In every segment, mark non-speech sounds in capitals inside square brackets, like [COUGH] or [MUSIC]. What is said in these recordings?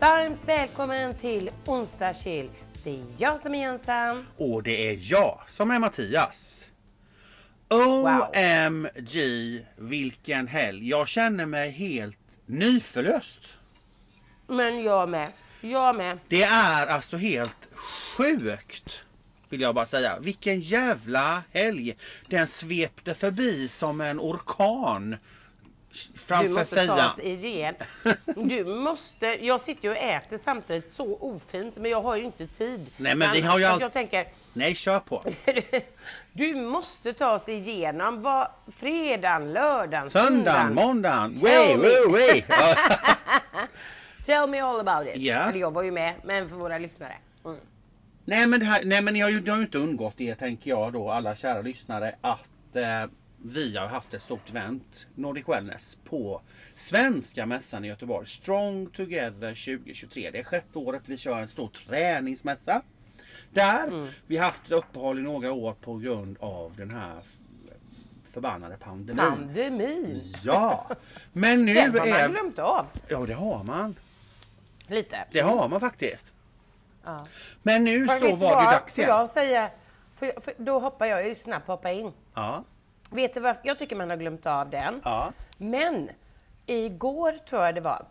Varmt välkommen till onsdagschill. Det är jag som är Jensan. Och det är jag som är Mattias. OMG vilken helg. Jag känner mig helt nyförlöst. Men jag med. Jag med. Det är alltså helt sjukt. Vill jag bara säga. Vilken jävla helg. Den svepte förbi som en orkan. Framför du måste fejan. ta oss igen. Du måste, jag sitter ju och äter samtidigt så ofint men jag har ju inte tid. Nej, men vi har ju all- Jag tänker, Nej, kör på. [LAUGHS] du måste ta oss igenom vad fredagen, lördagen, Söndagen, måndagen. Way, way, way. Tell me all about it. Ja. Eller jag var ju med, men för våra lyssnare. Mm. Nej men, det här, nej, men ju, det har ju inte undgått er tänker jag då alla kära lyssnare att eh, vi har haft ett stort event, Nordic Wellness, på Svenska mässan i Göteborg. Strong Together 2023. Det är sjätte året vi kör en stor träningsmässa. Där. Mm. Vi haft ett uppehåll i några år på grund av den här förbannade pandemin. Pandemin. Ja, men nu [LAUGHS] Den har man är... glömt av. Ja det har man. Lite. Det har man faktiskt. Ja. Men nu vet så var det dags Får igen. jag säga, får jag, för då hoppar jag ju snabbt hoppa in. Ja, Vet du varför? Jag tycker man har glömt av den. ja. Men igår tror jag det var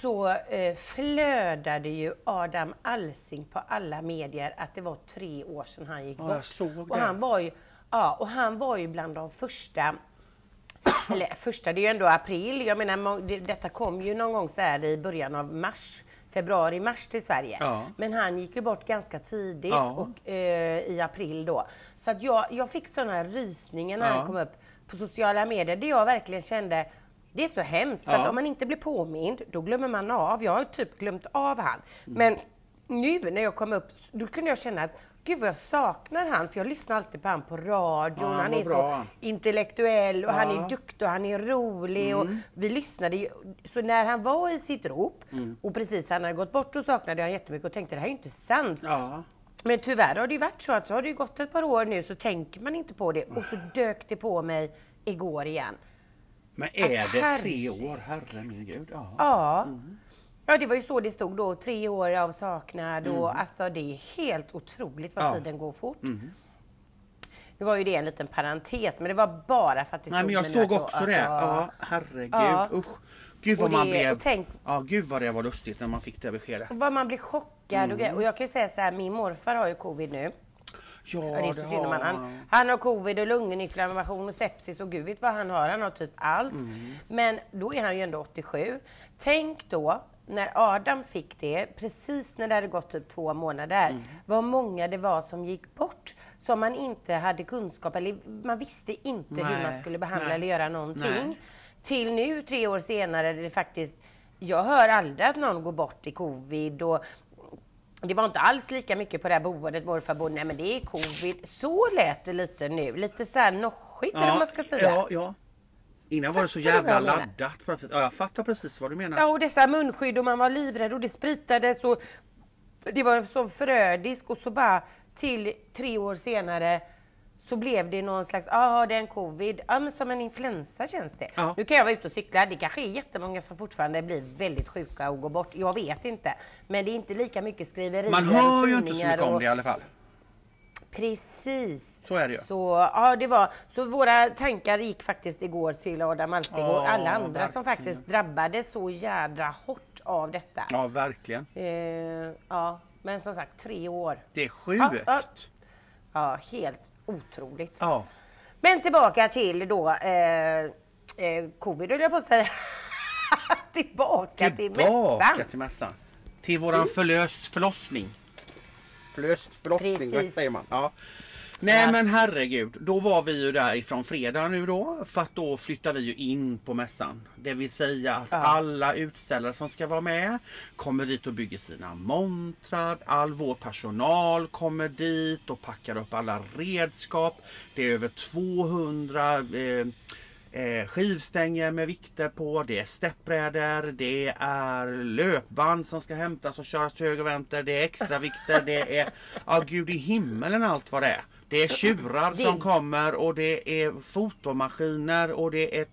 så eh, flödade ju Adam Alsing på alla medier att det var tre år sedan han gick Ja, jag bort. såg och det. han var ju, ja, och han var ju bland de första eller första, det är ju ändå april. Jag menar, det, detta kom ju någon gång så här i början av mars, februari, mars till Sverige. Ja. Men han gick ju bort ganska tidigt Ja. och, eh, i april då. Så att jag, jag fick sådana rysningar när Ja. han kom upp på sociala medier. Det jag verkligen kände, det är så hemskt. För Ja. att om man inte blir påmind, då glömmer man av. Jag har typ glömt av han. Mm. Men nu när jag kom upp, då kunde jag känna att Gud vad jag saknar han, för jag lyssnar alltid på han på radion. Ja, han han är bra. så intellektuell och han Ja. är duktig och han är rolig. Och Mm. vi lyssnade ju. Så när han var i sitt rop Mm. och precis han hade gått bort, då saknade jag jättemycket och tänkte det här är ju inte sant. Ja. Men tyvärr har det ju varit så att så har det ju gått ett par år nu så tänker man inte på det och så dök det på mig igår igen. Men är Att det herre- tre år? Herre min gud. Ja. Ja. Mm. Ja det var ju så det stod då, tre år av saknad och Mm. alltså det är helt otroligt vad Ja. tiden går fort. Mm. Nu var ju det en liten parentes men det var bara för att det Nej stod men jag såg att- också att det. jag- Ja, herregud. Ja. Usch. Gud Och vad man det- blev. och tänk- Ja, gud vad det var lustigt när man fick det beskedet. Vad man blir chockad och Mm. grejer. Och jag kan ju säga så här, min morfar har ju covid nu. Ja, det om har han. han. Har covid och lunginflammation och sepsis och gud vet vad han har. Han har typ allt. Mm. Men då är han ju ändå 87. Tänk då när Adam fick det, precis när det hade gått typ två månader. Mm. Vad många det var som gick bort. Som man inte hade kunskap eller man visste inte hur Nej, man skulle behandla nej, eller göra någonting. nej. Till nu tre år senare det faktiskt jag hör aldrig att någon går bort i covid och det var inte alls lika mycket på det här boendet morfar bodde. Nej men det är covid. Så lät det lite nu. Lite så här noschigt eller vad man ska säga. ja, ja. Innan var det så jävla laddat. Ja, jag fattar precis vad du menar. Ja och dessa munskydd och man var livrädd och det spritades och det var så förödisk och så bara till tre år senare så blev det någon slags, ja det är en covid, ja men som en influensa känns det. Ja. Nu kan jag vara ute och cykla, det kanske är jättemånga som fortfarande blir väldigt sjuka och går bort, jag vet inte. Men det är inte lika mycket skriverier Man hör ju inte så mycket om och- det i alla fall. Precis. Så är det ju. Så, ja, det var, så våra tankar gick faktiskt igår till Adam Alsing och alla andra som verkligen. faktiskt drabbades så jädra hårt av detta. Ja, verkligen. Eh, ja, men som sagt tre år. Det är sjukt. Ja, ja. Ja, helt otroligt. Ja. Men tillbaka till då eh, eh, covid höll jag på att säga. [LAUGHS] tillbaka, till Tillbaka mässan. till mässan. Till våran förlös förlossning. Förlöst förlossning, vad Precis. säger man? Ja. Nej Ja. men herregud, då var vi ju där ifrån fredag nu då för att då flyttar vi ju in på mässan. Det vill säga att Ja. alla utställare som ska vara med kommer dit och bygger sina montrar. All vår personal kommer dit och packar upp alla redskap. Det är över 200 eh, eh, skivstänger med vikter på, det är steppbrädor, det är löpband som ska hämtas och köras till höger och vänster, det är extra vikter, det är, ja gud i himmelen allt vad det är. Det är tjurar som kommer och det är fotomaskiner och det är,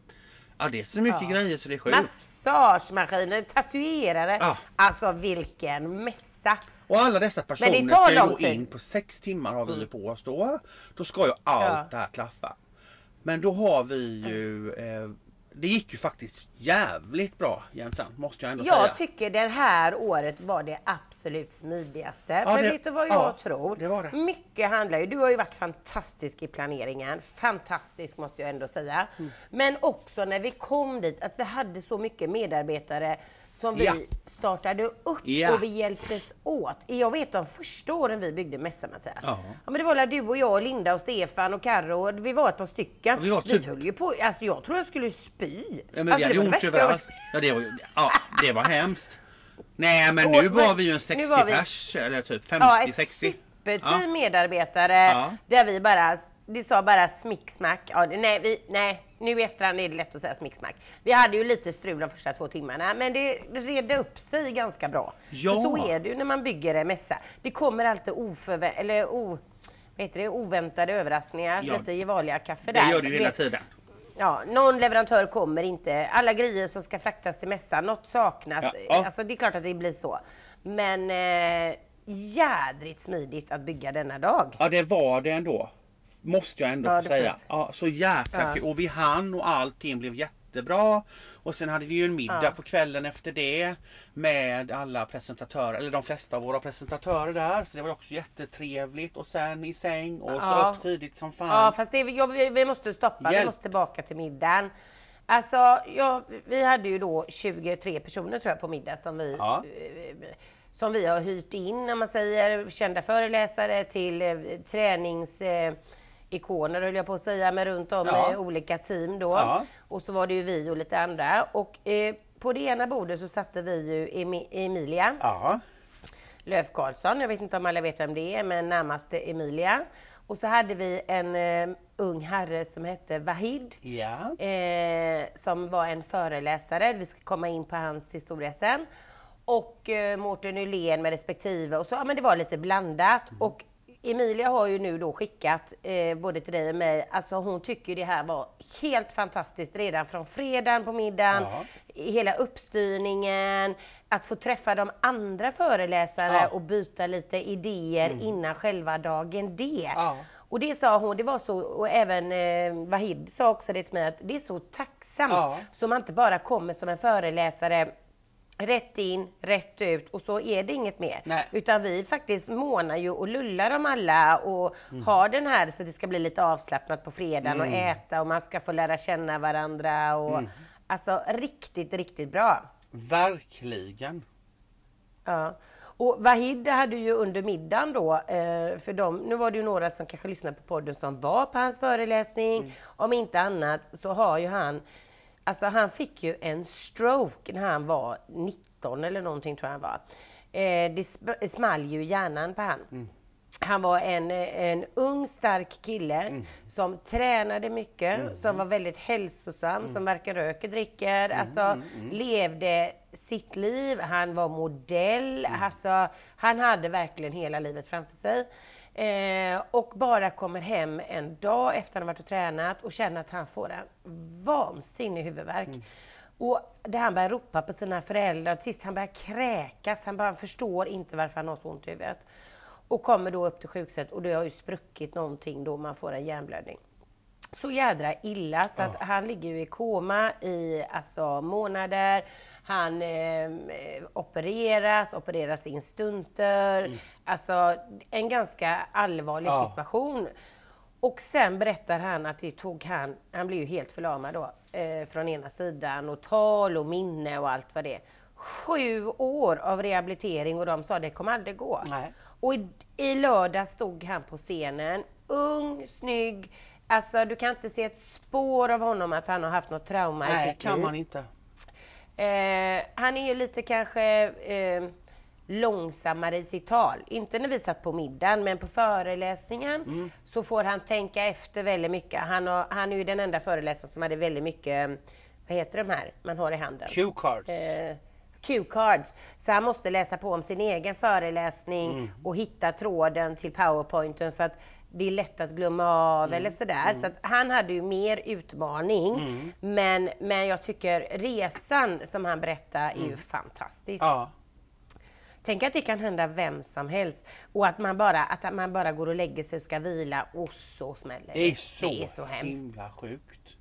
ja det är så mycket Ja. grejer så det är sjukt. massagemaskiner, tatuerare. Ja. Alltså vilken mässa! Och alla dessa personer ska ju gå in på sex timmar har vi ju Mm. på oss då. Då ska ju allt Ja. det här klaffa. Men då har vi ju eh, Det gick ju faktiskt jävligt bra Jensan, måste jag ändå säga. Jag tycker det här året var det absolut smidigaste. Ja, För det- vet du vad jag ja, tror? det var det. Mycket handlar ju, du har ju varit fantastisk i planeringen. Fantastisk måste jag ändå säga. Mm. Men också när vi kom dit, att vi hade så mycket medarbetare som vi Ja. startade upp Ja. och vi hjälptes åt. Jag vet de första åren vi byggde mässan Mattias. Ja. Ja men det var väl du och jag och Linda och Stefan och Carro och vi var ett par stycken. Ja, vi var typ- höll ju på, alltså jag tror jag skulle spy. Ja, men alltså, vi hade var ont överallt. Ja det var, ja, det var hemskt. Nej men Och- nu var men- vi ju en nu 60 var vi- pers eller typ Ja, ett 50-60. superteam medarbetare där vi bara, det sa bara smicksmack. Ja, det- nej, vi, nej, nu i efterhand är det lätt att säga smicksmack. Vi hade ju lite strul de första två timmarna men det redde upp sig ganska bra. Ja. För så är det ju när man bygger en mässa. Det kommer alltid oförvä- eller o, vad heter det, oväntade överraskningar. Ja. Lite Gevalia-kaffe Det där. gör det ju hela tiden. Ja, någon leverantör kommer inte. Alla grejer som ska fraktas till mässan, något saknas. Ja, ja. Alltså det är klart att det blir så. Men eh, jädrigt smidigt att bygga denna dag. Ja det var det ändå. Måste jag ändå Ja, få säga. Ja, så jäkla Ja. kul. Och vi hann och allting blev jättebra. Och sen hade vi ju en middag Ja. på kvällen efter det. Med alla presentatörer, eller de flesta av våra presentatörer där. Så det var också jättetrevligt. Och sen i säng och så Ja. upp tidigt som fan. Ja fast det, jag, vi, vi måste stoppa, vi Hjälp. måste tillbaka till middagen. Alltså, ja, vi hade ju då 23 personer tror jag på middag som vi, Ja. som vi har hyrt in, när man säger, kända föreläsare till eh, tränings eh, ikoner höll jag på att säga, med runt om Ja. olika team då. Ja. Och så var det ju vi och lite andra. Och eh, på det ena bordet så satte vi ju Emi- Emilia Ja. Löf Karlsson. Jag vet inte om alla vet vem det är, men närmaste Emilia. Och så hade vi en eh, ung herre som hette Vahid. Ja. Eh, som var en föreläsare. Vi ska komma in på hans historia sen. Och eh, Mårten Nylén med respektive. Och så, ja, men det var lite blandat. Och Emilia har ju nu då skickat eh, både till dig och mig. Alltså hon tycker det här var helt fantastiskt redan från fredagen på middagen. Ja. Hela uppstyrningen. Att få träffa de andra föreläsare Ja. och byta lite idéer Mm. innan själva dagen D. Ja. Och det sa hon, det var så, och även eh, Vahid sa också det till mig, att det är så tacksamt. Så man inte bara kommer som en föreläsare rätt in, rätt ut och så är det inget mer. Nej. Utan vi faktiskt månar ju och lullar dem alla och Mm. har den här så det ska bli lite avslappnat på fredagen och Mm. äta och man ska få lära känna varandra och Mm. alltså riktigt, riktigt bra. Verkligen. Ja. Och Vahid hade ju under middagen då, eh, för dem, nu var det ju några som kanske lyssnade på podden som var på hans föreläsning. Mm. Om inte annat så har ju han, alltså han fick ju en stroke när han var 19 eller någonting tror jag han var. Eh, det sp- small ju i hjärnan på han. Mm. Han var en, en ung stark kille Mm. som tränade mycket, Mm. som var väldigt hälsosam, som varken röker, dricker, alltså mm, mm. levde sitt liv. Han var modell, alltså han hade verkligen hela livet framför sig. Eh, och bara kommer hem en dag efter han har varit och tränat och känner att han får en vansinnig huvudvärk. Mm. Och där han börjar ropa på sina föräldrar och sist han börjar kräkas. Han bara förstår inte varför han har så ont i huvudet. Och kommer då upp till sjukhuset och det har ju spruckit någonting då man får en hjärnblödning. Så jädra illa så att Ja. han ligger ju i koma i alltså månader. Han eh, opereras, opereras in stunter. Alltså en ganska allvarlig Ja. situation. Och sen berättar han att det tog han, han blev ju helt förlamad då, eh, från ena sidan och tal och minne och allt vad det är. Sju år av rehabilitering och de sa det kommer aldrig gå. Nej. Och i, i lördag stod han på scenen, ung, snygg, alltså du kan inte se ett spår av honom att han har haft något trauma i Nej, sitt kan liv. man inte. Eh, han är ju lite kanske eh, långsammare i sitt tal. Inte när vi satt på middagen, men på föreläsningen Mm. så får han tänka efter väldigt mycket. Han, har, han är ju den enda föreläsaren som hade väldigt mycket, vad heter de här man har i handen? Q-cards. eh, Q-cards. Så han måste läsa på om sin egen föreläsning Mm. och hitta tråden till powerpointen för att det är lätt att glömma av eller sådär. Så att han hade ju mer utmaning. Mm. Men, men jag tycker resan som han berättar är ju fantastisk. Ja. Tänk att det kan hända vem som helst och att man bara, att man bara går och lägger sig och ska vila och så smäller Det är så, det är så hemskt. himla sjukt.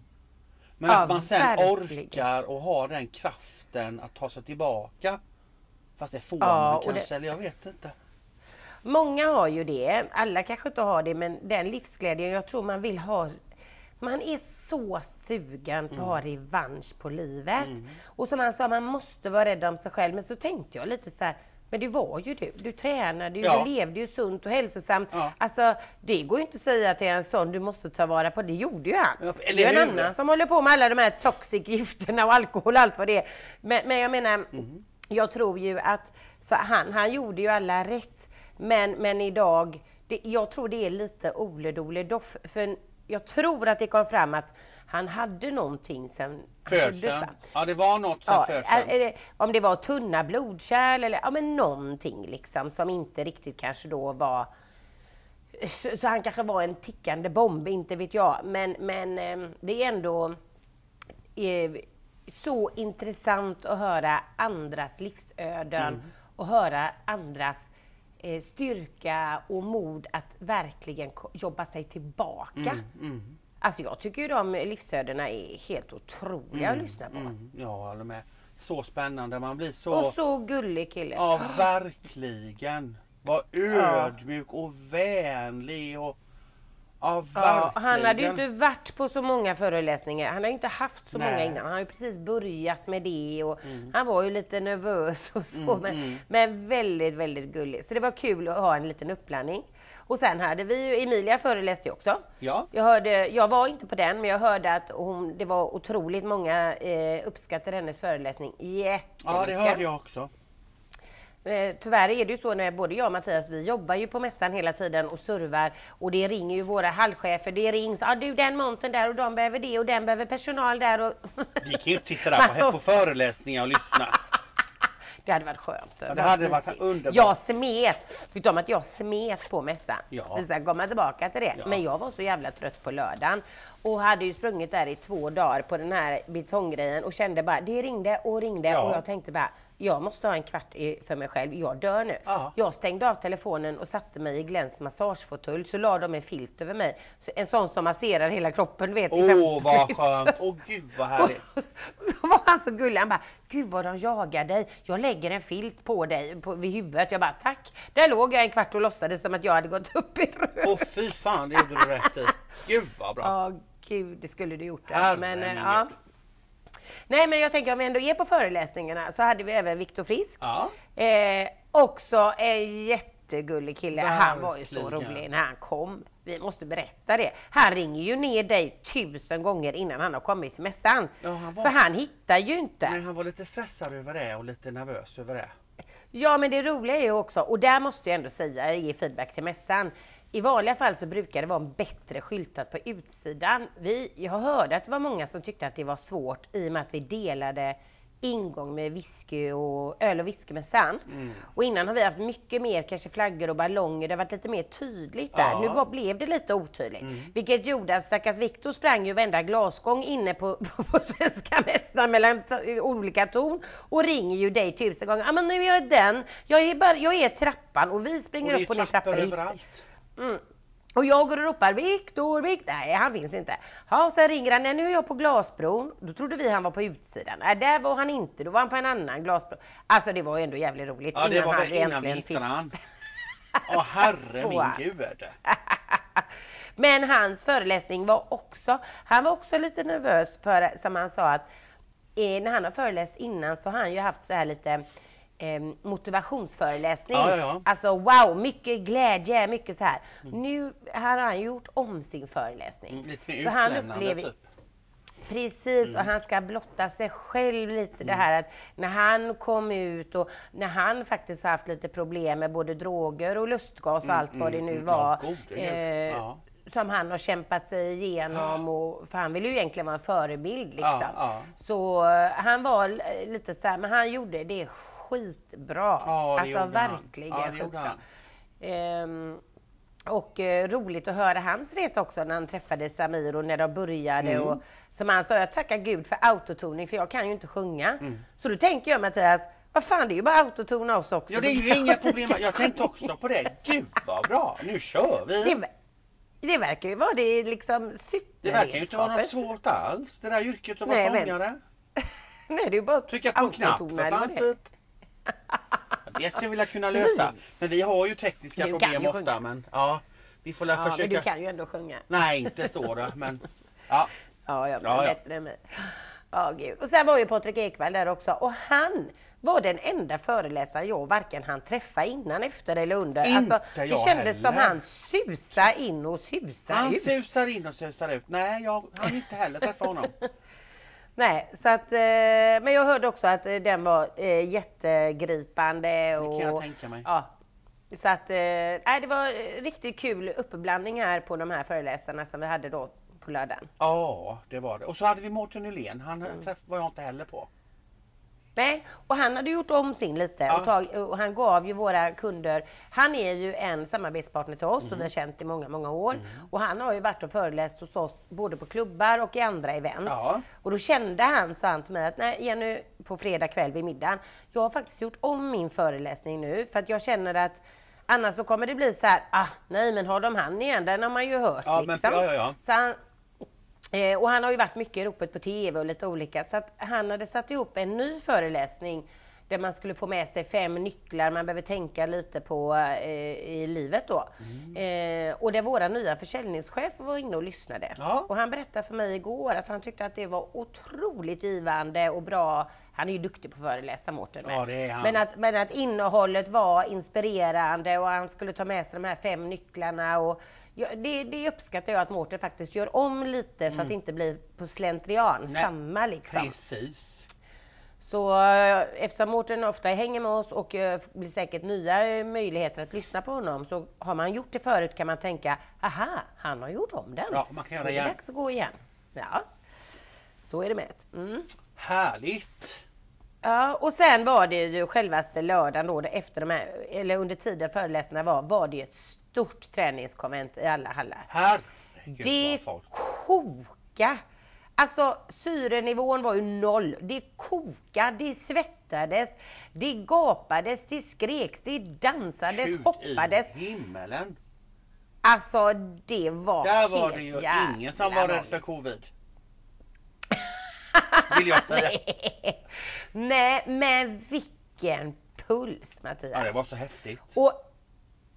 Men Ja, att man sen verkligen. orkar och har den kraften att ta sig tillbaka. Fast det får Ja, man väl det- kanske, eller jag vet inte. Många har ju det, alla kanske inte har det men den livsglädjen jag tror man vill ha man är så sugen på att ha revansch på livet. Mm. Och som han sa, man måste vara rädd om sig själv. Men så tänkte jag lite så här, men det var ju du. Du tränade ju, Ja. du levde ju sunt och hälsosamt. Ja. Alltså, det går ju inte att säga till en sån, du måste ta vara på. Det gjorde ju han. Ja, det är en annan som håller på med alla de här toxic gifterna och alkohol och allt vad det är. Men, men jag menar, Mm. jag tror ju att så han, han gjorde ju alla rätt. Men, men idag, det, jag tror det är lite Ole Dole Doff. För jag tror att det kom fram att han hade någonting sen Födseln. Ja det var något sen Ja, födseln. om det var tunna blodkärl eller ja, men någonting liksom som inte riktigt kanske då var så, han kanske var en tickande bomb, inte vet jag. Men, men eh, det är ändå eh, så intressant att höra andras livsöden Mm. och höra andras styrka och mod att verkligen jobba sig tillbaka. Mm, mm, Alltså jag tycker ju de livsödena är helt otroliga att lyssna på. mm. Ja, håller med. Så spännande. Man blir så... Och så gullig kille. Ja, verkligen. Var ödmjuk och vänlig och... Ja, Ja, han hade ju inte varit på så många föreläsningar. Han har ju inte haft så Nej. många innan. Han har ju precis börjat med det och han var ju lite nervös och så. Mm, men, mm. men väldigt, väldigt gullig. Så det var kul att ha en liten uppblandning. Och sen hade vi ju, Emilia föreläste ju också. Ja. Jag, hörde, jag var inte på den, men jag hörde att hon, det var otroligt många eh, uppskattade hennes föreläsning jättemycket. ja, det hörde jag också. Eh, Tyvärr är det ju så när både jag och Mattias, vi jobbar ju på mässan hela tiden och servar och det ringer ju våra hallchefer. Det rings, ja ah, du den montern där och de behöver det och den behöver personal där och... [LAUGHS] Vi kan ju inte sitta där på, på föreläsningar och lyssna. [LAUGHS] Det hade varit skönt. Ja, det hade varit underbart. Jag smet. Vet du om att jag smet på mässan? Ja. Vi ska komma tillbaka till det. Ja. Men jag var så jävla trött på lördagen. Och hade ju sprungit där i två dagar på den här betonggrejen och kände bara, det ringde och ringde Ja. och jag tänkte bara, jag måste ha en kvart i- för mig själv, jag dör nu. Ja. Jag stängde av telefonen och satte mig i Glens massagefåtölj så la de en filt över mig. Så en sån som masserar hela kroppen, vet. Åh, liksom. vad skönt. Åh, gud vad härligt. [LAUGHS] Så var han så gullig. Han bara, gud vad de jagar dig. Jag lägger en filt på dig på, vid huvudet. Jag bara, tack. Där låg jag en kvart och låtsades som att jag hade gått upp i rök. Åh, fy fan, det gjorde du rätt i. Gud vad bra. Ja, gud, det skulle du gjort. Herre Men, eh, ja. Nej, men jag tänker om vi ändå är på föreläsningarna så hade vi även Viktor Frisk. Ja. Eh, också en jättegullig kille. Han var ju så Verkligen. rolig när han kom. Vi måste berätta det. Han ringer ju ner dig tusen gånger innan han har kommit till mässan. Ja, han var- För han hittar ju inte. Nej, han var lite stressad över det och lite nervös över det. Ja men det roliga är ju också, och där måste jag ändå säga, ge feedback till mässan. I vanliga fall så brukar det vara bättre skyltat på utsidan. Vi, jag hörde att det var många som tyckte att det var svårt i och med att vi delade ingång med whisky och öl och whiskymässan. Mm. Och innan har vi haft mycket mer kanske flaggor och ballonger, det har varit lite mer tydligt där. Ja. Nu var, blev det lite otydligt. Mm. Vilket gjorde att stackars Viktor sprang ju varenda glasgång inne på, [LAUGHS] på svenska mässan mellan olika torn och ringer ju dig tusen gånger. Ja men nu är jag den, jag är, bara, jag är trappan och vi Och springer är upp och ner överallt. Mm. Och jag går och ropar Viktor, Viktor. Nej, han finns inte. Ja, och sen ringer han. Nej, nu är jag på glasbron. Då trodde vi han var på utsidan. Nej, där var han inte. Då var han på en annan glasbro. Alltså det var ju ändå jävligt roligt. Ja, det var han väl innan vi hittade han. Åh herre Wow. min gud. [LAUGHS] Men hans föreläsning var också, han var också lite nervös för, som han sa att eh, när han har föreläst innan så har han ju haft så här lite eh, motivationsföreläsning. Ja, ja, ja. Alltså wow, mycket glädje, mycket så här. Nu har han gjort om sin föreläsning. Mm, Lite mer Så han upplever- typ. Precis, Mm. och han ska blotta sig själv lite det här att när han kom ut och när han faktiskt har haft lite problem med både droger och lustgas och allt vad det nu mm, var. gode gud. eh. Som han har kämpat sig igenom och, för han vill ju egentligen vara en förebild liksom. Så eh, han var lite så här, men han gjorde det skitbra. Ja, det alltså gjorde han. verkligen Ja, det skitbra. Ehm, Och eh, roligt att höra hans resa också när han träffade Samir och när de började. Mm. Och, som han sa, jag tackar gud för autotoning för jag kan ju inte sjunga. Så då tänker jag Mattias, vad fan det är ju bara autotona oss också. Ja, det är ju [LAUGHS] inga problem. Jag tänkte också på det. Gud vad bra. Nu kör vi. Det, det verkar ju vara det liksom Det verkar ju inte vara något superredskapet. svårt alls. Det där yrket att vara Nej, sångare. [LAUGHS] Nej, det är ju bara att Trycka på en knapp för fan typ. Det skulle jag vilja kunna lösa. Men vi har ju tekniska Du kan problem ju ofta. sjunga. Men ja, vi får Ja, men försöka. du kan ju ändå sjunga. Nej, inte så då. Men ja, Ja, ja, men Ja, ja. bättre än mig. Ja, gud. Och sen var ju Patrik Ekwall där också och han var den enda föreläsaren jag varken han träffa innan, efter eller under. Inte alltså, det jag kändes som heller. han susa in och susa han ut. susar in och susar ut. Nej, jag hann inte heller träffa honom. Nej, så att, eh, men jag hörde också att eh, den var eh, jättegripande. Det Och, kan jag tänka mig. Ja, så att, nej, det var riktigt kul uppblandning här på de här föreläsarna som vi hade då på lördagen. Ja, det var det. Och så hade vi Mårten Nylén. Han Mm. träff var jag inte heller på. Nej, och han hade gjort om sin lite Ja. och, tag, och han gav ju våra kunder, han är ju en samarbetspartner till oss Mm. och vi har känt i många, många år. Och han har ju varit och föreläst hos oss både på klubbar och i andra event. Ja. Och då kände han, sa han till mig att nej Jenny, på fredag kväll vid middagen, jag har faktiskt gjort om min föreläsning nu för att jag känner att annars så kommer det bli så här, ah nej men har de han igen, den har man ju hört Ja, men- liksom. ja, ja, ja. Så han, Eh, och han har ju varit mycket i ropet på TV och lite olika. Så att han hade satt ihop en ny föreläsning där man skulle få med sig fem nycklar man behöver tänka lite på eh, i livet då. Mm. Eh, och där våra nya försäljningschef var inne och lyssnade. Ja. Och han berättade för mig igår att han tyckte att det var otroligt givande och bra. Han är ju duktig på att föreläsa Mårten. Ja. Men att, men att innehållet var inspirerande och han skulle ta med sig de här fem nycklarna. Och, ja, det, det uppskattar jag att Mårten faktiskt gör om lite så att det inte blir på slentrian, Mm. Nej, samma liksom. Precis. Så eh, eftersom Mårten ofta hänger med oss och eh, blir säkert nya eh, möjligheter att lyssna på honom så har man gjort det förut kan man tänka, aha, han har gjort om den. Ja, man kan göra är igen. det dags att gå igen. Ja, så är det med. Mm. Härligt. Ja, och sen var det ju självaste lördagen då, efter de här, eller under tiden föreläsningarna var, var det ett stort träningskonvent i alla hallar. Herregud Det vad folk. koka. Alltså syrenivån var ju noll. Det kokade, det svettades, det gapades, det skreks, det dansades, Gud hoppades. i himmelen. Alltså det var Där var det ju ingen som var rädd för covid. [LAUGHS] Vill jag säga. Nej, men vilken puls Mattias. Ja, det var så häftigt. Och,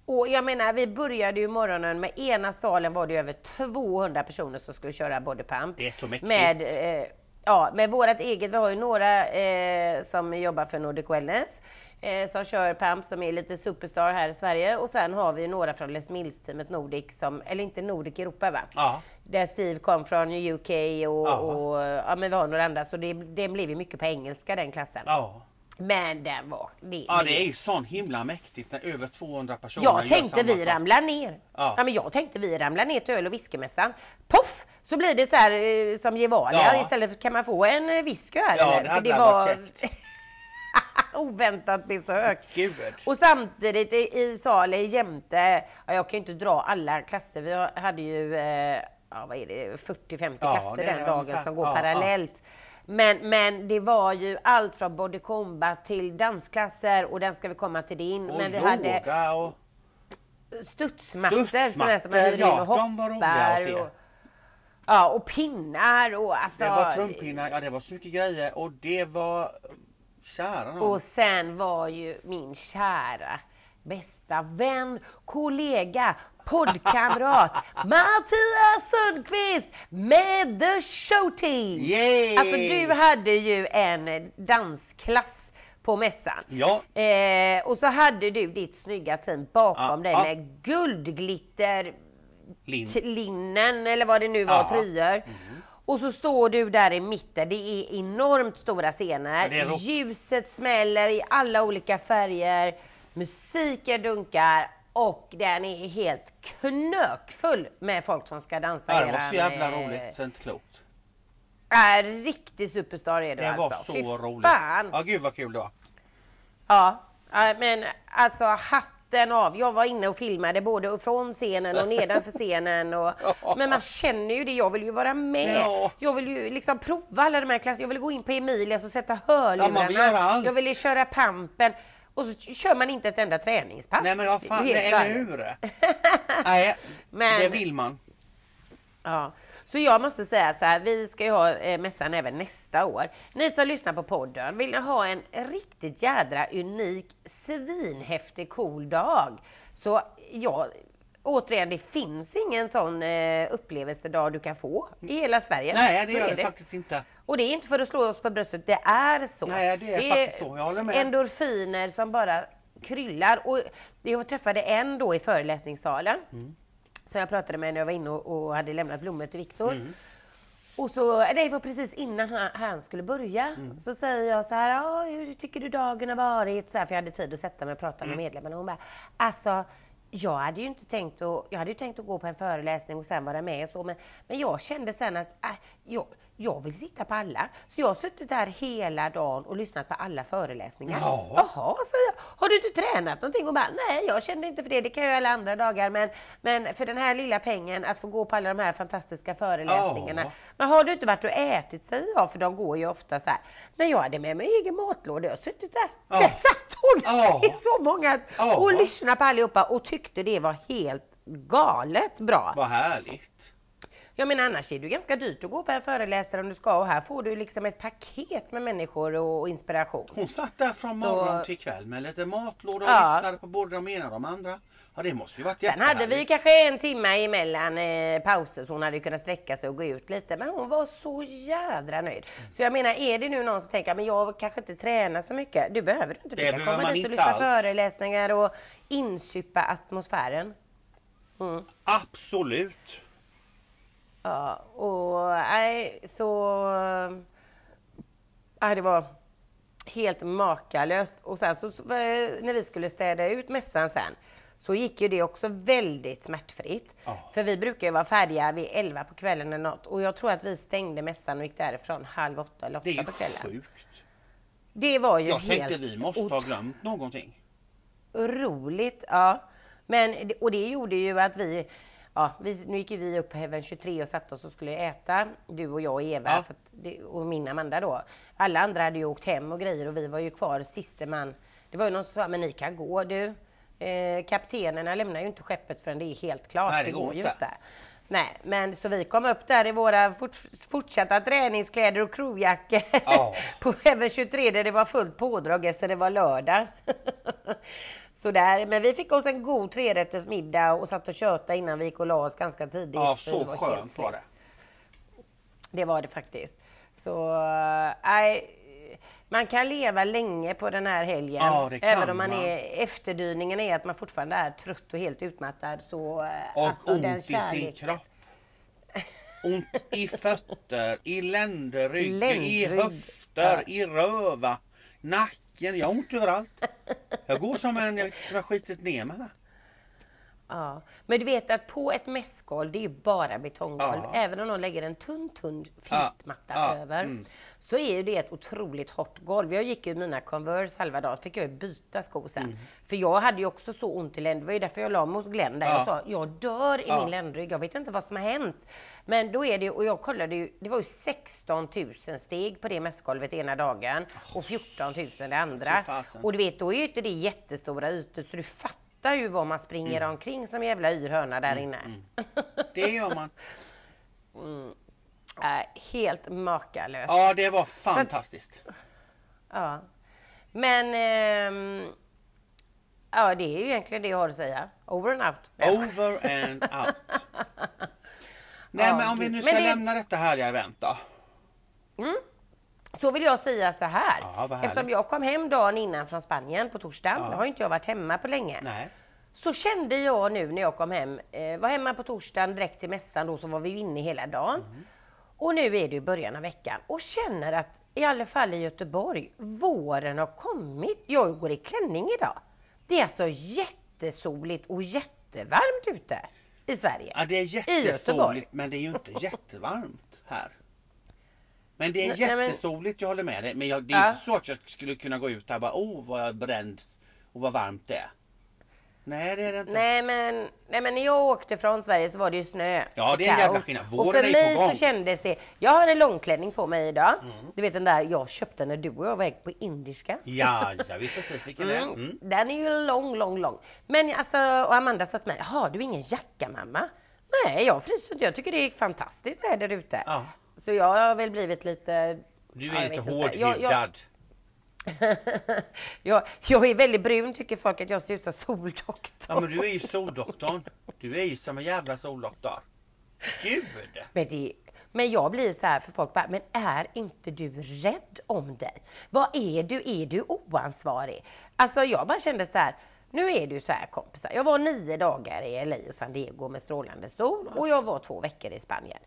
och jag menar, vi började ju morgonen med ena salen var det över 200 personer som skulle köra bodypump. Det är så mäktigt. Med, eh, ja, med vårat eget, vi har ju några eh, som jobbar för Nordic Wellness. Eh, som kör pump som är lite superstar här i Sverige och sen har vi några från Les Mills-teamet Nordic som, eller inte Nordic Europa va? Ja, Där Steve kom från UK och, Ja. och ja men vi har några andra så det, det blev ju mycket på engelska den klassen. ja. Men den var, det, Ja, det- det är ju sån himla mäktigt när över 200 personer jag tänkte vi sak. ramlar ner. Ja. Ja. men jag tänkte vi ramlar ner till öl och whiskymässan. Poff! Så blir det så här eh, som Gevalia. Ja. Istället kan man få en eh, whisky här Ja, eller? det För hade varit käckt. [LAUGHS] oväntat besök. Gud. Och samtidigt i, i salen jämte, ja, jag kan ju inte dra alla klasser. Vi hade ju eh, ja, vad är det, 40-50 Ja, klasser det den dagen som går Ja, ja. Men, men det var ju allt från body combat till dansklasser och den ska vi komma till din. Och men vi yoga hade och... studsmattor, Studsmattor, som man hyr in ja, och roliga att hoppar. Och, ja, och pinnar och alltså. Det var trumpinnar, ja det var så mycket grejer och det var... Kära nån. Och sen var ju min kära bästa vän, kollega, poddkamrat Mattias Sundqvist med The Show Team. Yay! Alltså du hade ju en dansklass på mässan. Ja, Eh, och så hade du ditt snygga team bakom Ja, dig ja. med guldglitter, linnen eller vad det nu var, Ja. tröjor. Mhm. Och så står du där i mitten, det är enormt stora scener. Ljuset smäller i alla olika färger, musiken dunkar och den är helt knökfull med folk som ska dansa. Det var så jävla eh, roligt, så inte klokt. Är riktig superstar är du Det alltså. var så Fy roligt. Fan. Ja, gud vad kul det var. Ja, men alltså hatten av. Jag var inne och filmade både från scenen och nedanför scenen. Och, [LAUGHS] men man känner ju det, jag vill ju vara med. Ja. Jag vill ju liksom prova alla de här klasserna. Jag vill gå in på Emilias och sätta Ja, man vill göra hörlurarna. allt. jag vill ju köra pampen. Och så kör man inte ett enda träningspass. Nej men vad fan, Det är hur? [LAUGHS] Nej, Men- det vill man. Ja, så jag måste säga så här, vi ska ju ha eh, mässan även nästa år. Ni som lyssnar på podden, vill ni ha en riktigt jädra unik, svinhäftig, cool dag? Så ja, återigen, det finns ingen sån eh, upplevelsedag du kan få i hela Sverige. Nej, det gör är det faktiskt inte. Och det är inte för att slå oss på bröstet, det är så. Nej, det är faktiskt så. Jag håller med. endorfiner som bara kryllar. Och jag träffade en då i föreläsningssalen Mm. som jag pratade med när jag var inne och, och hade lämnat blommor till Viktor. Mm. Och så, det var precis innan han, han skulle börja. Mm. Så säger jag så här, "Ja, hur tycker du dagen har varit? Så här, för jag hade tid att sätta mig och prata Mm. med medlemmarna. Och hon bara, alltså jag hade ju inte tänkt att, jag hade ju tänkt att gå på en föreläsning och sen vara med och så. Men, men jag kände sen att äh, jag, jag vill sitta på alla. Så jag har suttit där hela dagen och lyssnat på alla föreläsningar. Ja. Jaha, säger jag. Har du inte tränat någonting? Och bara, nej jag kände inte för det. Det kan jag göra alla andra dagar. Men, men för den här lilla pengen att få gå på alla de här fantastiska föreläsningarna. Ja. Men har du inte varit och ätit säger jag, för de går ju ofta så här. När jag hade med mig egen matlåda, jag har suttit där. Ja. Där satt hon Ja. i så många Ja. och lyssnade på allihopa och tyckte det var helt galet bra. Vad härligt. Jag menar annars är det ju ganska dyrt att gå på en föreläsare om du ska och här får du liksom ett paket med människor och, inspiration. Hon satt där från Så- morgon till kväll med lite matlåda och Ja. lyssnade på både de ena och de andra. Ja det måste ju varit Sen hade vi jättehärligt. kanske en timme emellan eh, pauser så hon hade ju kunnat sträcka sig och gå ut lite. Men hon var så jädra nöjd. Så jag menar, är det nu någon som tänker men jag kanske inte tränar så mycket. Du behöver inte. Du kan komma dit och lyssna alls. föreläsningar och insupa atmosfären. Mm. Absolut. Ja, och nej, så... Nej, det var helt makalöst. Och sen så, eh, när vi skulle städa ut mässan sen så gick ju det också väldigt smärtfritt. Ja. För vi brukar ju vara färdiga vid 11 på kvällen eller något. Och jag tror att vi stängde mässan och gick därifrån halv åtta eller Det är åtta ju på kvällen. sjukt. Det var ju Jag helt tänkte vi måste ha glömt någonting. roligt. Ja. Men, det- och det gjorde ju att vi, ja, vi, nu gick ju vi upp även 23 och satte oss och skulle äta, du och jag och Eva Ja. att och min Amanda då. Alla andra hade ju åkt hem och grejer och vi var ju kvar siste man. Det var ju någon som sa, men ni kan gå du. Eh, kaptenerna lämnar ju inte skeppet förrän det är helt klart. Nej, det går ju inte. Nej, men så vi kom upp där i våra fort, fortsatta träningskläder och crewjackor Ja. [LAUGHS] på Heaven 23 där det var fullt pådrag efter det var lördag. [LAUGHS] så där, men vi fick oss en god trerätters middag och satt och tjötade innan vi gick och la oss ganska tidigt. Ja så var helt skönt var det. Det var det faktiskt. Så, nej. man kan leva länge på den här helgen. Ja, det kan Även om man, man. är, efterdyningen är att man fortfarande är trött och helt utmattad. Så, eh, Och alltså, ont den i sin kärleken- kropp. [LAUGHS] Ont i fötter, i ländrygg, i höfter, i röva, nacken. Jag har ont överallt. Jag går som en, som jag skitit ner mig. Ja, men du vet att på ett mässgolv, det är ju bara betonggolv, Ja. även om någon lägger en tunn, tunn filtmatta ja, över, mm. så är ju det ett otroligt hårt golv. Jag gick ju mina Converse halva dagen, fick jag ju byta skor sen. Mm. För jag hade ju också så ont i länd, det var ju därför jag la mig hos Glenn där. Ja. Jag sa, jag dör i min ländrygg, jag vet inte vad som har hänt. Men då är det, och jag kollade ju, det var ju 16 000 steg på det mässgolvet ena dagen och 14 000 det andra. Och du vet, då är ju inte det jättestora ytor så du fattar ju vad man springer omkring som jävla yrhörna där inne. mm. [LAUGHS] Det gör man. Mm. Äh, helt makalöst. Ja det var fantastiskt. Ja. Men ehm, ja, det är ju egentligen det jag har att säga. Over and out. Over and out. [LAUGHS] Nej men om vi nu ska det- lämna detta härliga event då. Mm. Så vill jag säga så här. Ja. Eftersom jag kom hem dagen innan från Spanien på torsdagen. Ja. Har inte jag varit hemma på länge. Nej. Så kände jag nu när jag kom hem, eh, var hemma på torsdagen direkt till mässan då så var vi inne hela dagen. Mm. Och nu är det ju början av veckan och känner att i alla fall i Göteborg, våren har kommit. Jag går i klänning idag. Det är alltså jättesoligt och jättevarmt ute i Sverige. Ja det är jättesoligt men det är ju inte [LAUGHS] jättevarmt här. Men det är jättesoligt, jag håller med dig. Men jag, det är Ja. inte så att jag skulle kunna gå ut här och bara oh vad jag bränd och vad varmt det är. Nej det är det inte. Nej men, nej men när jag åkte från Sverige så var det ju snö. Ja, och det är en jävla skillnad. Och Våren för är på mig gång. så kändes det, jag har en långklänning på mig idag. Mm. Du vet den där jag köpte när du och jag var på indiska. Ja, jag vet precis vilken det är. Mm. Mm. Den är ju lång, lång, lång. Men alltså, och Amanda sa till mig, har du ingen jacka mamma? Nej, jag fryser inte. Jag tycker det är fantastiskt väder ute. Ja, Så jag har väl blivit lite... du Ja, är jag lite hårdhudad. [LAUGHS] jag- jag, är väldigt brun tycker folk att jag ser ut som soldoktorn. Ja men du är ju soldoktorn. Du är ju som en jävla soldoktor. Gud! Men, det, men jag blir så här för folk bara, men är inte du rädd om dig? Vad är du? Är du oansvarig? Alltså jag bara kände så här, nu är du så här kompisar. Jag var nio dagar i LA och San Diego med strålande sol och jag var två veckor i Spanien.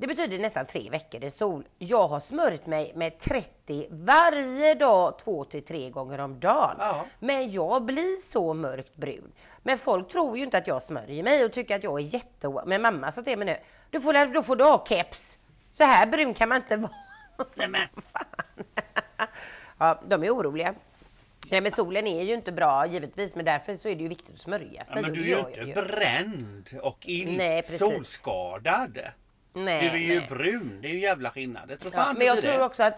Det betyder nästan tre veckor i sol. Jag har smörjt mig med 30 varje dag, två till tre gånger om dagen. Ja. Men jag blir så mörkt brun. Men folk tror ju inte att jag smörjer mig och tycker att jag är jätte... Men mamma sa till mig nu, du får, då får du ha keps. Så här brun kan man inte vara. [LAUGHS] Nej men, Fan. ja, de är oroliga. Nej men solen är ju inte bra givetvis men därför så är det ju viktigt att smörja sig. ja, men du är ju inte bränd och in Nej, solskadad. Nej, Du är ju nej. brun, det är ju jävla skillnad. Det tror Ja, fan men jag det tror också att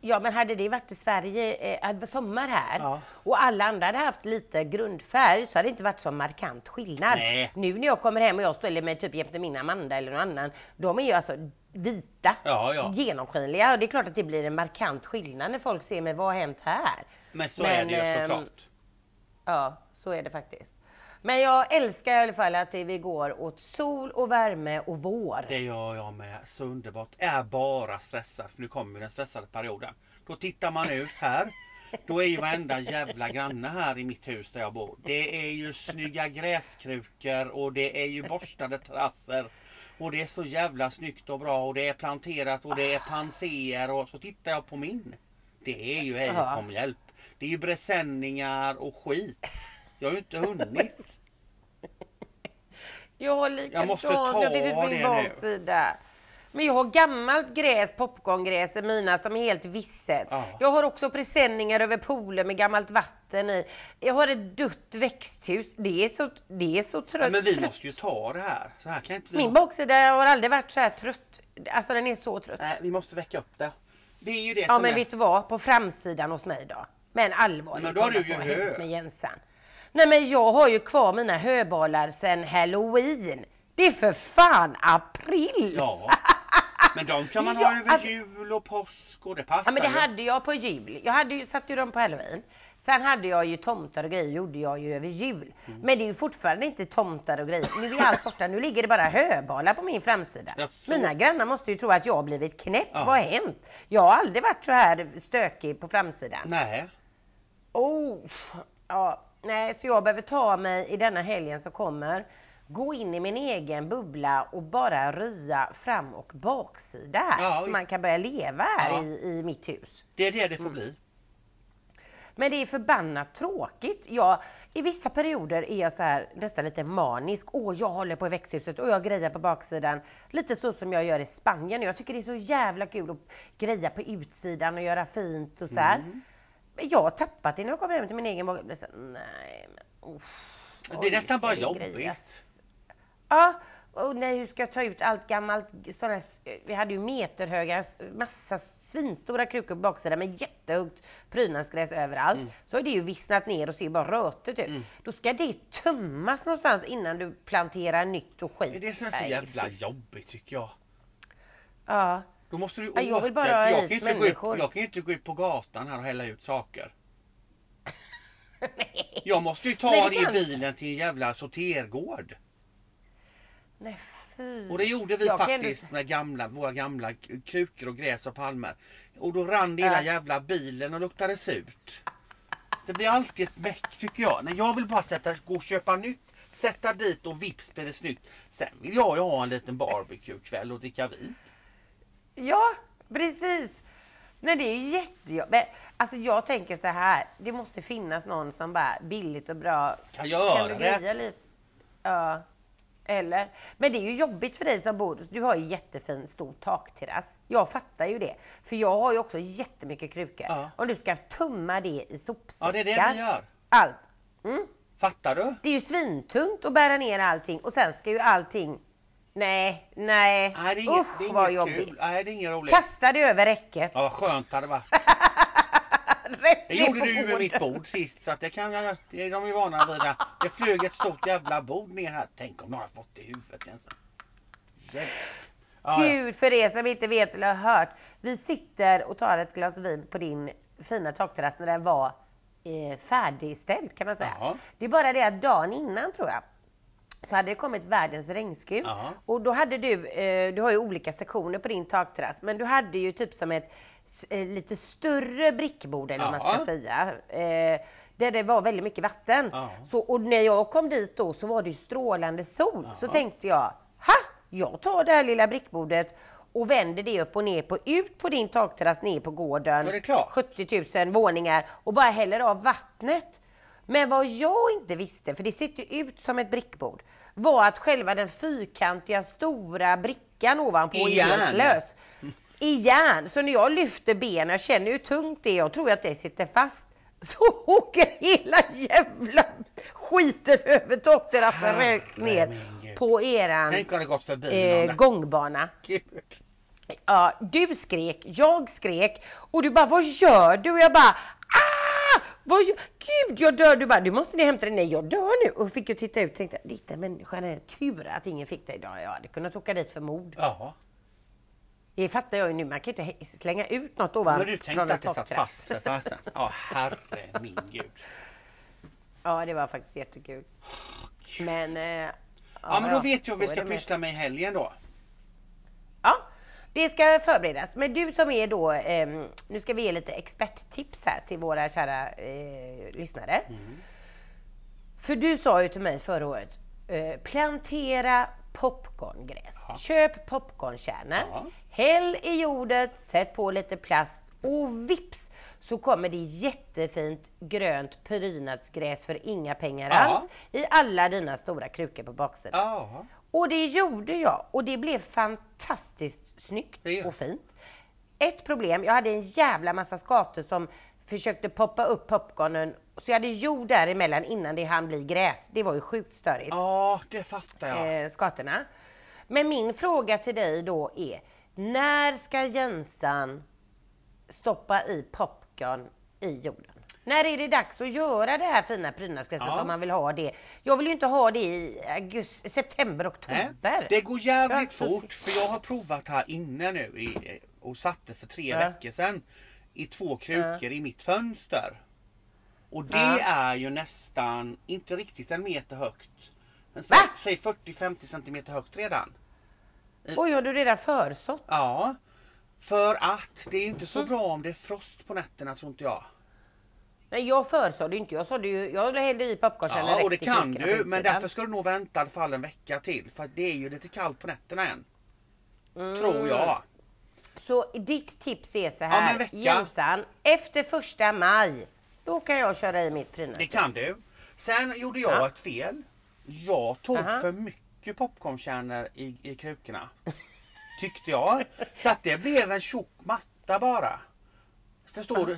Ja men hade det varit i Sverige, eh, sommar här Ja. och alla andra hade haft lite grundfärg så hade det inte varit så markant skillnad. Nej. Nu när jag kommer hem och jag ställer mig typ jämte min Amanda eller någon annan, de är ju alltså vita, Ja, ja. genomskinliga och det är klart att det blir en markant skillnad när folk ser mig, vad har hänt här? Men så Men, är det ju ehm, såklart. Ja, så är det faktiskt. Men jag älskar i alla fall att vi går åt sol och värme och vår. Det gör jag med. Så underbart. Är bara stressad för nu kommer den stressade perioden. Då tittar man ut här. Då är ju varenda jävla granne här i mitt hus där jag bor. Det är ju snygga gräskrukor och det är ju borstade terrasser. Och det är så jävla snyggt och bra och det är planterat och det är panser och så tittar jag på min. Det är ju ej kom hjälp. Det är ju presenningar och skit. Jag har ju inte hunnit. Jag har likadant, Jag måste ta jag det min nu. baksida. Men jag har gammalt gräs, popcorngräs i mina som är helt visset. Ja. Jag har också presenningar över poolen med gammalt vatten i. Jag har ett dött växthus. Det är så, det är så trött. Ja, men vi trött. måste ju ta det här. Så här kan inte vi Min baksida har aldrig varit så här trött. Alltså den är så trött. Nej, vi måste väcka upp det. Det är ju det Ja som men är... vet du vad? På framsidan hos mig då. Men allvarligt Men då har du ju hö. med Jensan? Nej men jag har ju kvar mina höbalar sedan halloween. Det är för fan april! Ja. Men de kan man [LAUGHS] Ja, ha över alltså- jul och påsk och det passar Ja men det ju. hade jag på jul. Jag hade ju, satte ju dem på halloween. Sen hade jag ju tomtar och grejer gjorde jag ju över jul. Mm. Men det är ju fortfarande inte tomtar och grejer. Nu är allt borta. Nu ligger det bara höbalar på min framsida. Ja, Mina grannar måste ju tro att jag har blivit knäpp. Ja. Vad har hänt? Jag har aldrig varit så här stökig på framsidan. Nej. Oh, ja, nej, så jag behöver ta mig i denna helgen som kommer, gå in i min egen bubbla och bara rya fram och baksida här. Ja, så man kan börja leva här Ja. i, i mitt hus. Det är det det får Mm. bli. Men det är förbannat tråkigt. Jag, I vissa perioder är jag så här nästan lite manisk. Åh, jag håller på i växthuset och jag grejar på baksidan. Lite så som jag gör i Spanien. Jag tycker det är så jävla kul att greja på utsidan och göra fint och så här. Mm. Jag har tappat det när jag kommer hem till min egen bakgrund. Nej, men uff. Det är Oj, nästan bara jobbigt. Ja, och nej, hur ska jag ta ut allt gammalt sådana här, Vi hade ju meterhöga, massa svinstora krukor på baksidan med jättehögt prydnadsgräs överallt. Mm. Så har det ju vissnat ner och ser bara rötet ut. Mm. Då ska det tömmas någonstans innan du planterar nytt och skit. Det är det som är så Nej, jävla fy. jobbigt tycker jag. Ja. Då måste du Ja, jag vill åka, bara ha jag kan, inte gå jag kan ju inte gå ut på gatan här och hälla ut saker. [LAUGHS] Jag måste ju ta Nej, det i bilen till en jävla sortergård. Nej, fy. Och det gjorde vi Jag ändå- faktiskt med gamla, våra gamla krukor och gräs och palmer. Och då rann hela jävla bilen och luktade surt. Det blir alltid ett meck tycker jag. När jag vill bara sätta, gå och köpa nytt, sätta dit och vips blir det snyggt. Sen vill jag ju ha en liten barbecue-kväll och dricka vin. Ja, precis. Nej, det är ju jättejobbigt. Alltså jag tänker så här, det måste finnas någon som bara billigt och bra Kan göra kan du greja lite? Ja. Eller? Men det är ju jobbigt för dig som bor, du har ju jättefin stor takterrass. Jag fattar ju det. För jag har ju också jättemycket krukor. Ja. Om du ska tumma det i sopsäckar. Ja det är det vi gör. Allt. Mm. Fattar du? Det är ju svintungt att bära ner allting och sen ska ju allting Nej, nej. Nej, det är inget, Usch det är vad jobbigt. kul. Nej, det är inget roligt. Kasta det över räcket. Ja, skönt hade varit. [LAUGHS] Det gjorde du ju med mitt bord sist så att det kan jag, det är de ju vana vid. det. Flög ett stort jävla bord ner här. Tänk om någon har fått det i huvudet ens. Ja, ja. Gud, för er som inte vet eller har hört. Vi sitter och tar ett glas vin på din fina takterrass när den var eh, färdigställd kan man säga. Ja. Det är bara det att dagen innan tror jag så hade det kommit världens regnskur. Ja. Och då hade du, eh, du har ju olika sektioner på din takterrass, men du hade ju typ som ett eh, lite större brickbord eller vad man ska säga. Eh, där det var väldigt mycket vatten. Ja. Så, och när jag kom dit då så var det strålande sol. Så tänkte jag, ha! Jag tar det här lilla brickbordet och vänder det upp och ner på, ut på din takterrass ner på gården. Så är det klart. 70 000 våningar och bara häller av vattnet. Men vad jag inte visste, för det sitter ut som ett brickbord, var att själva den fyrkantiga stora brickan ovanpå är lös. I järn. Så när jag lyfter benen, jag känner hur tungt det är, jag tror att det sitter fast. [LAUGHS] Så åker hela jävla skiten över takterrassen Herre rätt ner på eran eh, gångbana. Gud. Ja, du skrek, jag skrek och du bara vad gör du? Och jag bara ah! Vad? Gud jag dör! Du bara du måste ni hämta dig. Nej jag dör nu. Och fick ju titta ut och tänkte liten människa, är tur att ingen fick dig idag. Jag hade kunnat åka dit för mord. Ja, Det fattar jag ju nu, man kan inte slänga ut något ovan men du tänkte att det satt fast för fasen. Ja, herre min gud. Ja det var faktiskt jättekul. Men... Eh, Ja, men då vet jag vad vi ska pyssla med i helgen då. Det ska förberedas. Men du som är då, ehm, nu ska vi ge lite experttips här till våra kära eh, lyssnare. Mm. För du sa ju till mig förra året, eh, plantera popcorngräs. Ja. Köp popcornkärnor, Ja. häll i jordet, sätt på lite plast och vips så kommer det jättefint grönt prydnadsgräs för inga pengar Ja. alls i alla dina stora krukor på baksidan. Och det gjorde jag och det blev fantastiskt snyggt och fint. Ett problem, jag hade en jävla massa skator som försökte poppa upp popcornen så jag hade jord däremellan innan det hann bli gräs. Det var ju sjukt störigt. ja det fattar jag. Eh, skatorna. Men min fråga till dig då är, när ska Jensan stoppa i popcorn i jorden? När är det dags att göra det här fina prydnadsgräset Ja. om man vill ha det? Jag vill ju inte ha det i augusti, september, Nej, oktober. det går jävligt Ja, så- fort för jag har provat här inne nu i, och satte för tre Ja. veckor sedan i två krukor i mitt fönster. Och det Ja. är ju nästan, inte riktigt en meter högt. Men Va? säg, säg 40-50 centimeter högt redan. Oj, har du redan försått? Ja. För att det är inte så Mm. bra om det är frost på nätterna tror inte jag. Nej, jag försådde ju inte. Jag sådde ju, jag hällde i popcornkärnan Ja och det kan du men därför ska du nog vänta i alla fall en vecka till. För det är ju lite kallt på nätterna än. Mm. Tror jag. Så ditt tips är så här. vecka. Jensan, efter första maj, då kan jag köra i mitt prydnadsgräs. Det kan du. Sen gjorde jag Ja. ett fel. Jag tog Aha. för mycket popcornkärnor i, i krukorna. Tyckte jag. Så att det blev en tjock matta bara. Förstår du?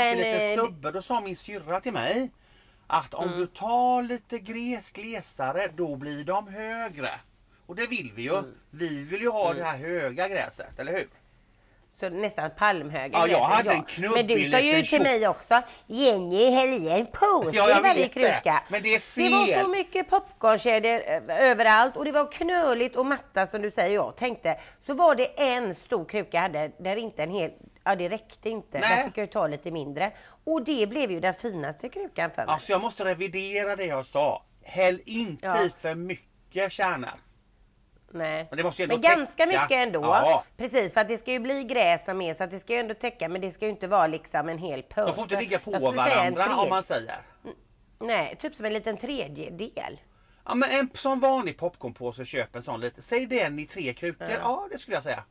En liten eh, stubbe. Då sa min syrra till mig. Att om Mm. du tar lite gles, glesare då blir de högre. Och det vill vi ju. Mm. Vi vill ju ha Mm. det här höga gräset, eller hur? Så nästan palmhöga Ja, jag hade en knubbig Men du sa ju till mig också, Jenny häll i en påse Ja, jag i varje vet det. kruka. Men det är Det var så fel. mycket popcornkedjor eh, överallt och det var knöligt och matta som du säger. Jag tänkte, så var det en stor kruka jag hade där inte en hel, ja det räckte inte. Nej. Där fick jag ju ta lite mindre. Och det blev ju den finaste krukan för mig. Alltså jag måste revidera det jag sa. Häll inte Ja. i för mycket kärnor. Nej. Men det måste ju Men ändå ganska täcka. mycket ändå. Ja. Precis, för att det ska ju bli gräs som är så att det ska ju ändå täcka men det ska ju inte vara liksom en hel påse. De får inte ligga på varandra om man säger. Nej, typ som en liten tredjedel. Ja men en sån vanlig popcornpåse, köp en sån lite. Säg den i tre krukor. Ja. Ja det skulle jag säga.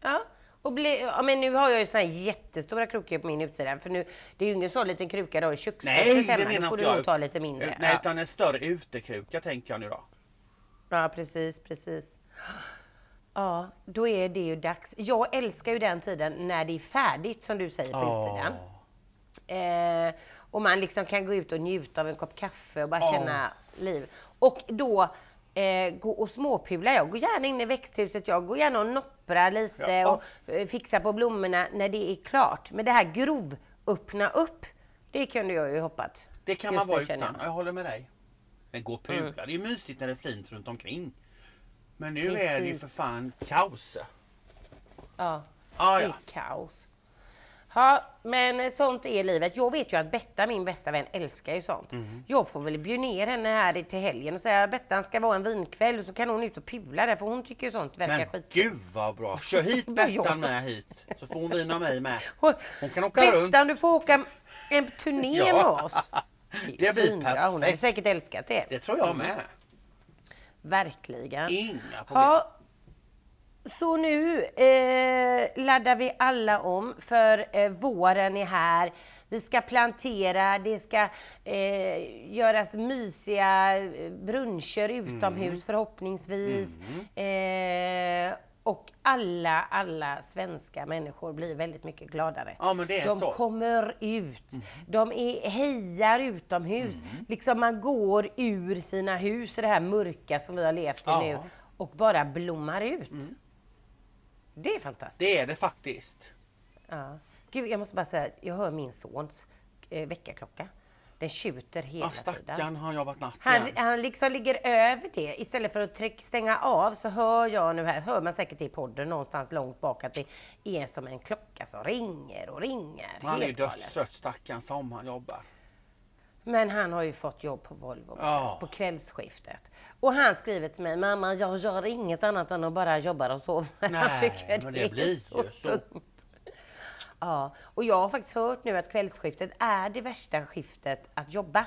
Ja. Och bli, ja, men nu har jag ju såna här jättestora krukor på min utsida för nu det är ju ingen sån liten kruka då i köksfönstret Nej det hemma. menar Nu får du nog ta lite mindre. Nej ja. utan en större utekruka tänker jag nu då. ja precis, precis. Ja, då är det ju dags. Jag älskar ju den tiden när det är färdigt som du säger på utsidan. Eh, Och man liksom kan gå ut och njuta av en kopp kaffe och bara Ja. känna liv. Och då eh, gå och småpula. Jag går gärna in i växthuset, jag går gärna och nopprar lite Ja. och eh, fixar på blommorna när det är klart. Men det här grov öppna upp, det kunde jag ju hoppat. Det kan man vara utan. jag. Jag håller med dig. Men gå och pula, Mm. det är mysigt när det är fint runt omkring. Men nu är det ju Precis. för fan kaos. Ja. Ah, Det ja. är kaos. Ja, men sånt är livet. Jag vet ju att Betta, min bästa vän, älskar ju sånt. Mhm. Jag får väl bjuda ner henne här till helgen och säga Bettan ska vara en vinkväll och så kan hon ut och pula där för hon tycker ju sånt verkar Men skit. gud vad bra. Kör hit [LAUGHS] Bettan med hit. Så får hon vina mig med. [LAUGHS] Hon, kan åka runt. Bettan du får åka en turné [LAUGHS] Ja. med oss. Det Det blir blir Hon hade perfekt. säkert älskat det. Det tror jag med. Verkligen. Inga problem. Ja, så nu eh, laddar vi alla om för eh, våren är här. Vi ska plantera, det ska eh, göras mysiga eh, bruncher utomhus Mm. förhoppningsvis. Mm. Eh, och alla, alla svenska människor blir väldigt mycket gladare. Ja men det är De så. kommer ut. De är, hejar utomhus. Mm. Liksom man går ur sina hus i det här mörka som vi har levt i Ja. nu och bara blommar ut. Mm. Det är fantastiskt. Det är det faktiskt. Ja. Gud, jag måste bara säga, jag hör min sons eh, väckarklocka. Den tjuter hela tiden. stackarn har jobbat natt Han, han liksom ligger över det. Istället för att tryck, stänga av så hör jag nu här, hör man säkert i podden någonstans långt bak att det är som en klocka som ringer och ringer. Han är galet. dödstrött stackarn som han jobbar. Men han har ju fått jobb på Volvo Ja. på kvällsskiftet. Och han skriver till mig, mamma jag gör inget annat än att bara jobba och sova. [LAUGHS] Nej, han tycker men det är blir ju så. tungt. Ja, och jag har faktiskt hört nu att kvällsskiftet är det värsta skiftet att jobba.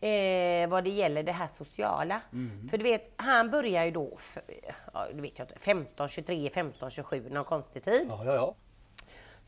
Eh, vad det gäller det här sociala. Mm. För du vet, han börjar ju då, för, ja, det vet jag inte, 15, 23, 15, 27 någon konstig tid. Ja, ja, ja.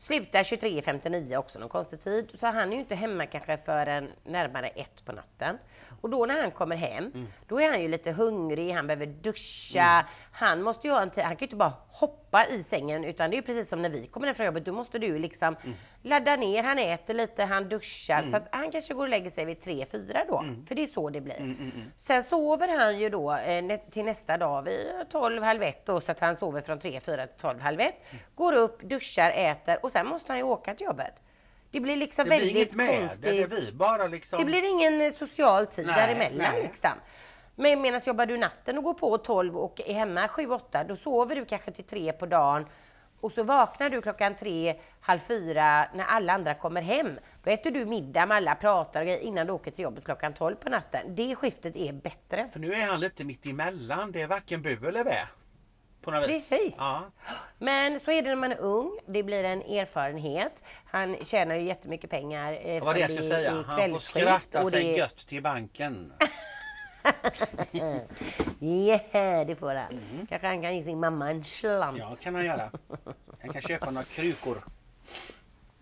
Slutar 23.59 också någon konstig tid. Så han är ju inte hemma kanske förrän närmare ett på natten. Och då när han kommer hem, Mm. då är han ju lite hungrig, han behöver duscha. Han måste ju ha en tid, han kan ju inte bara hoppa i sängen utan det är ju precis som när vi kommer hem från jobbet. Då måste du liksom Mm. ladda ner, han äter lite, han duschar. Så att han kanske går och lägger sig vid 3-4 då. Mm. För det är så det blir. Mm, mm, mm. Sen sover han ju då eh, till nästa dag vid 12, halv ett då, så att han sover från 3, 4 till 12, halv ett. Går upp, duschar, äter och sen måste han ju åka till jobbet. Det blir liksom Det blir väldigt inget med det. konstigt. Det blir bara liksom. Det blir ingen social tid Nej, däremellan nej. liksom. Men medan jobbar du natten och går på 12 och är hemma 7-8 då sover du kanske till 3 på dagen och så vaknar du klockan 3, halv 4 när alla andra kommer hem. Då äter du middag med alla, pratar innan du åker till jobbet klockan 12 på natten. Det skiftet är bättre. För nu är han lite mitt emellan. Det är varken bu eller bä. Precis. Ja. Men så är det när man är ung. Det blir en erfarenhet. Han tjänar ju jättemycket pengar. Eh, var det jag skulle säga. Han får skratta sig gött till banken. [LAUGHS] [LAUGHS] yeah, det får han. Mm. Kanske han kan ge sin mamma en slant. Ja, kan han göra. Han kan köpa några krukor.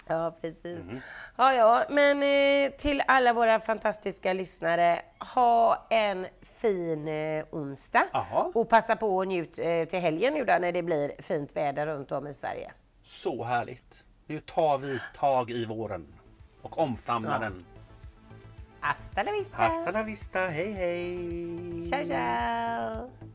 Ja, precis. Mhm. Ja, ja, men eh, till alla våra fantastiska lyssnare, ha en fin eh, onsdag. Jaha. Och passa på att njut eh, till helgen nu då när det blir fint väder runt om i Sverige. Så härligt. Nu tar vi tag i våren. Och omfamnar Ja. den. Hasta la vista! Hasta la vista. Hej hej. Ciao, ciao!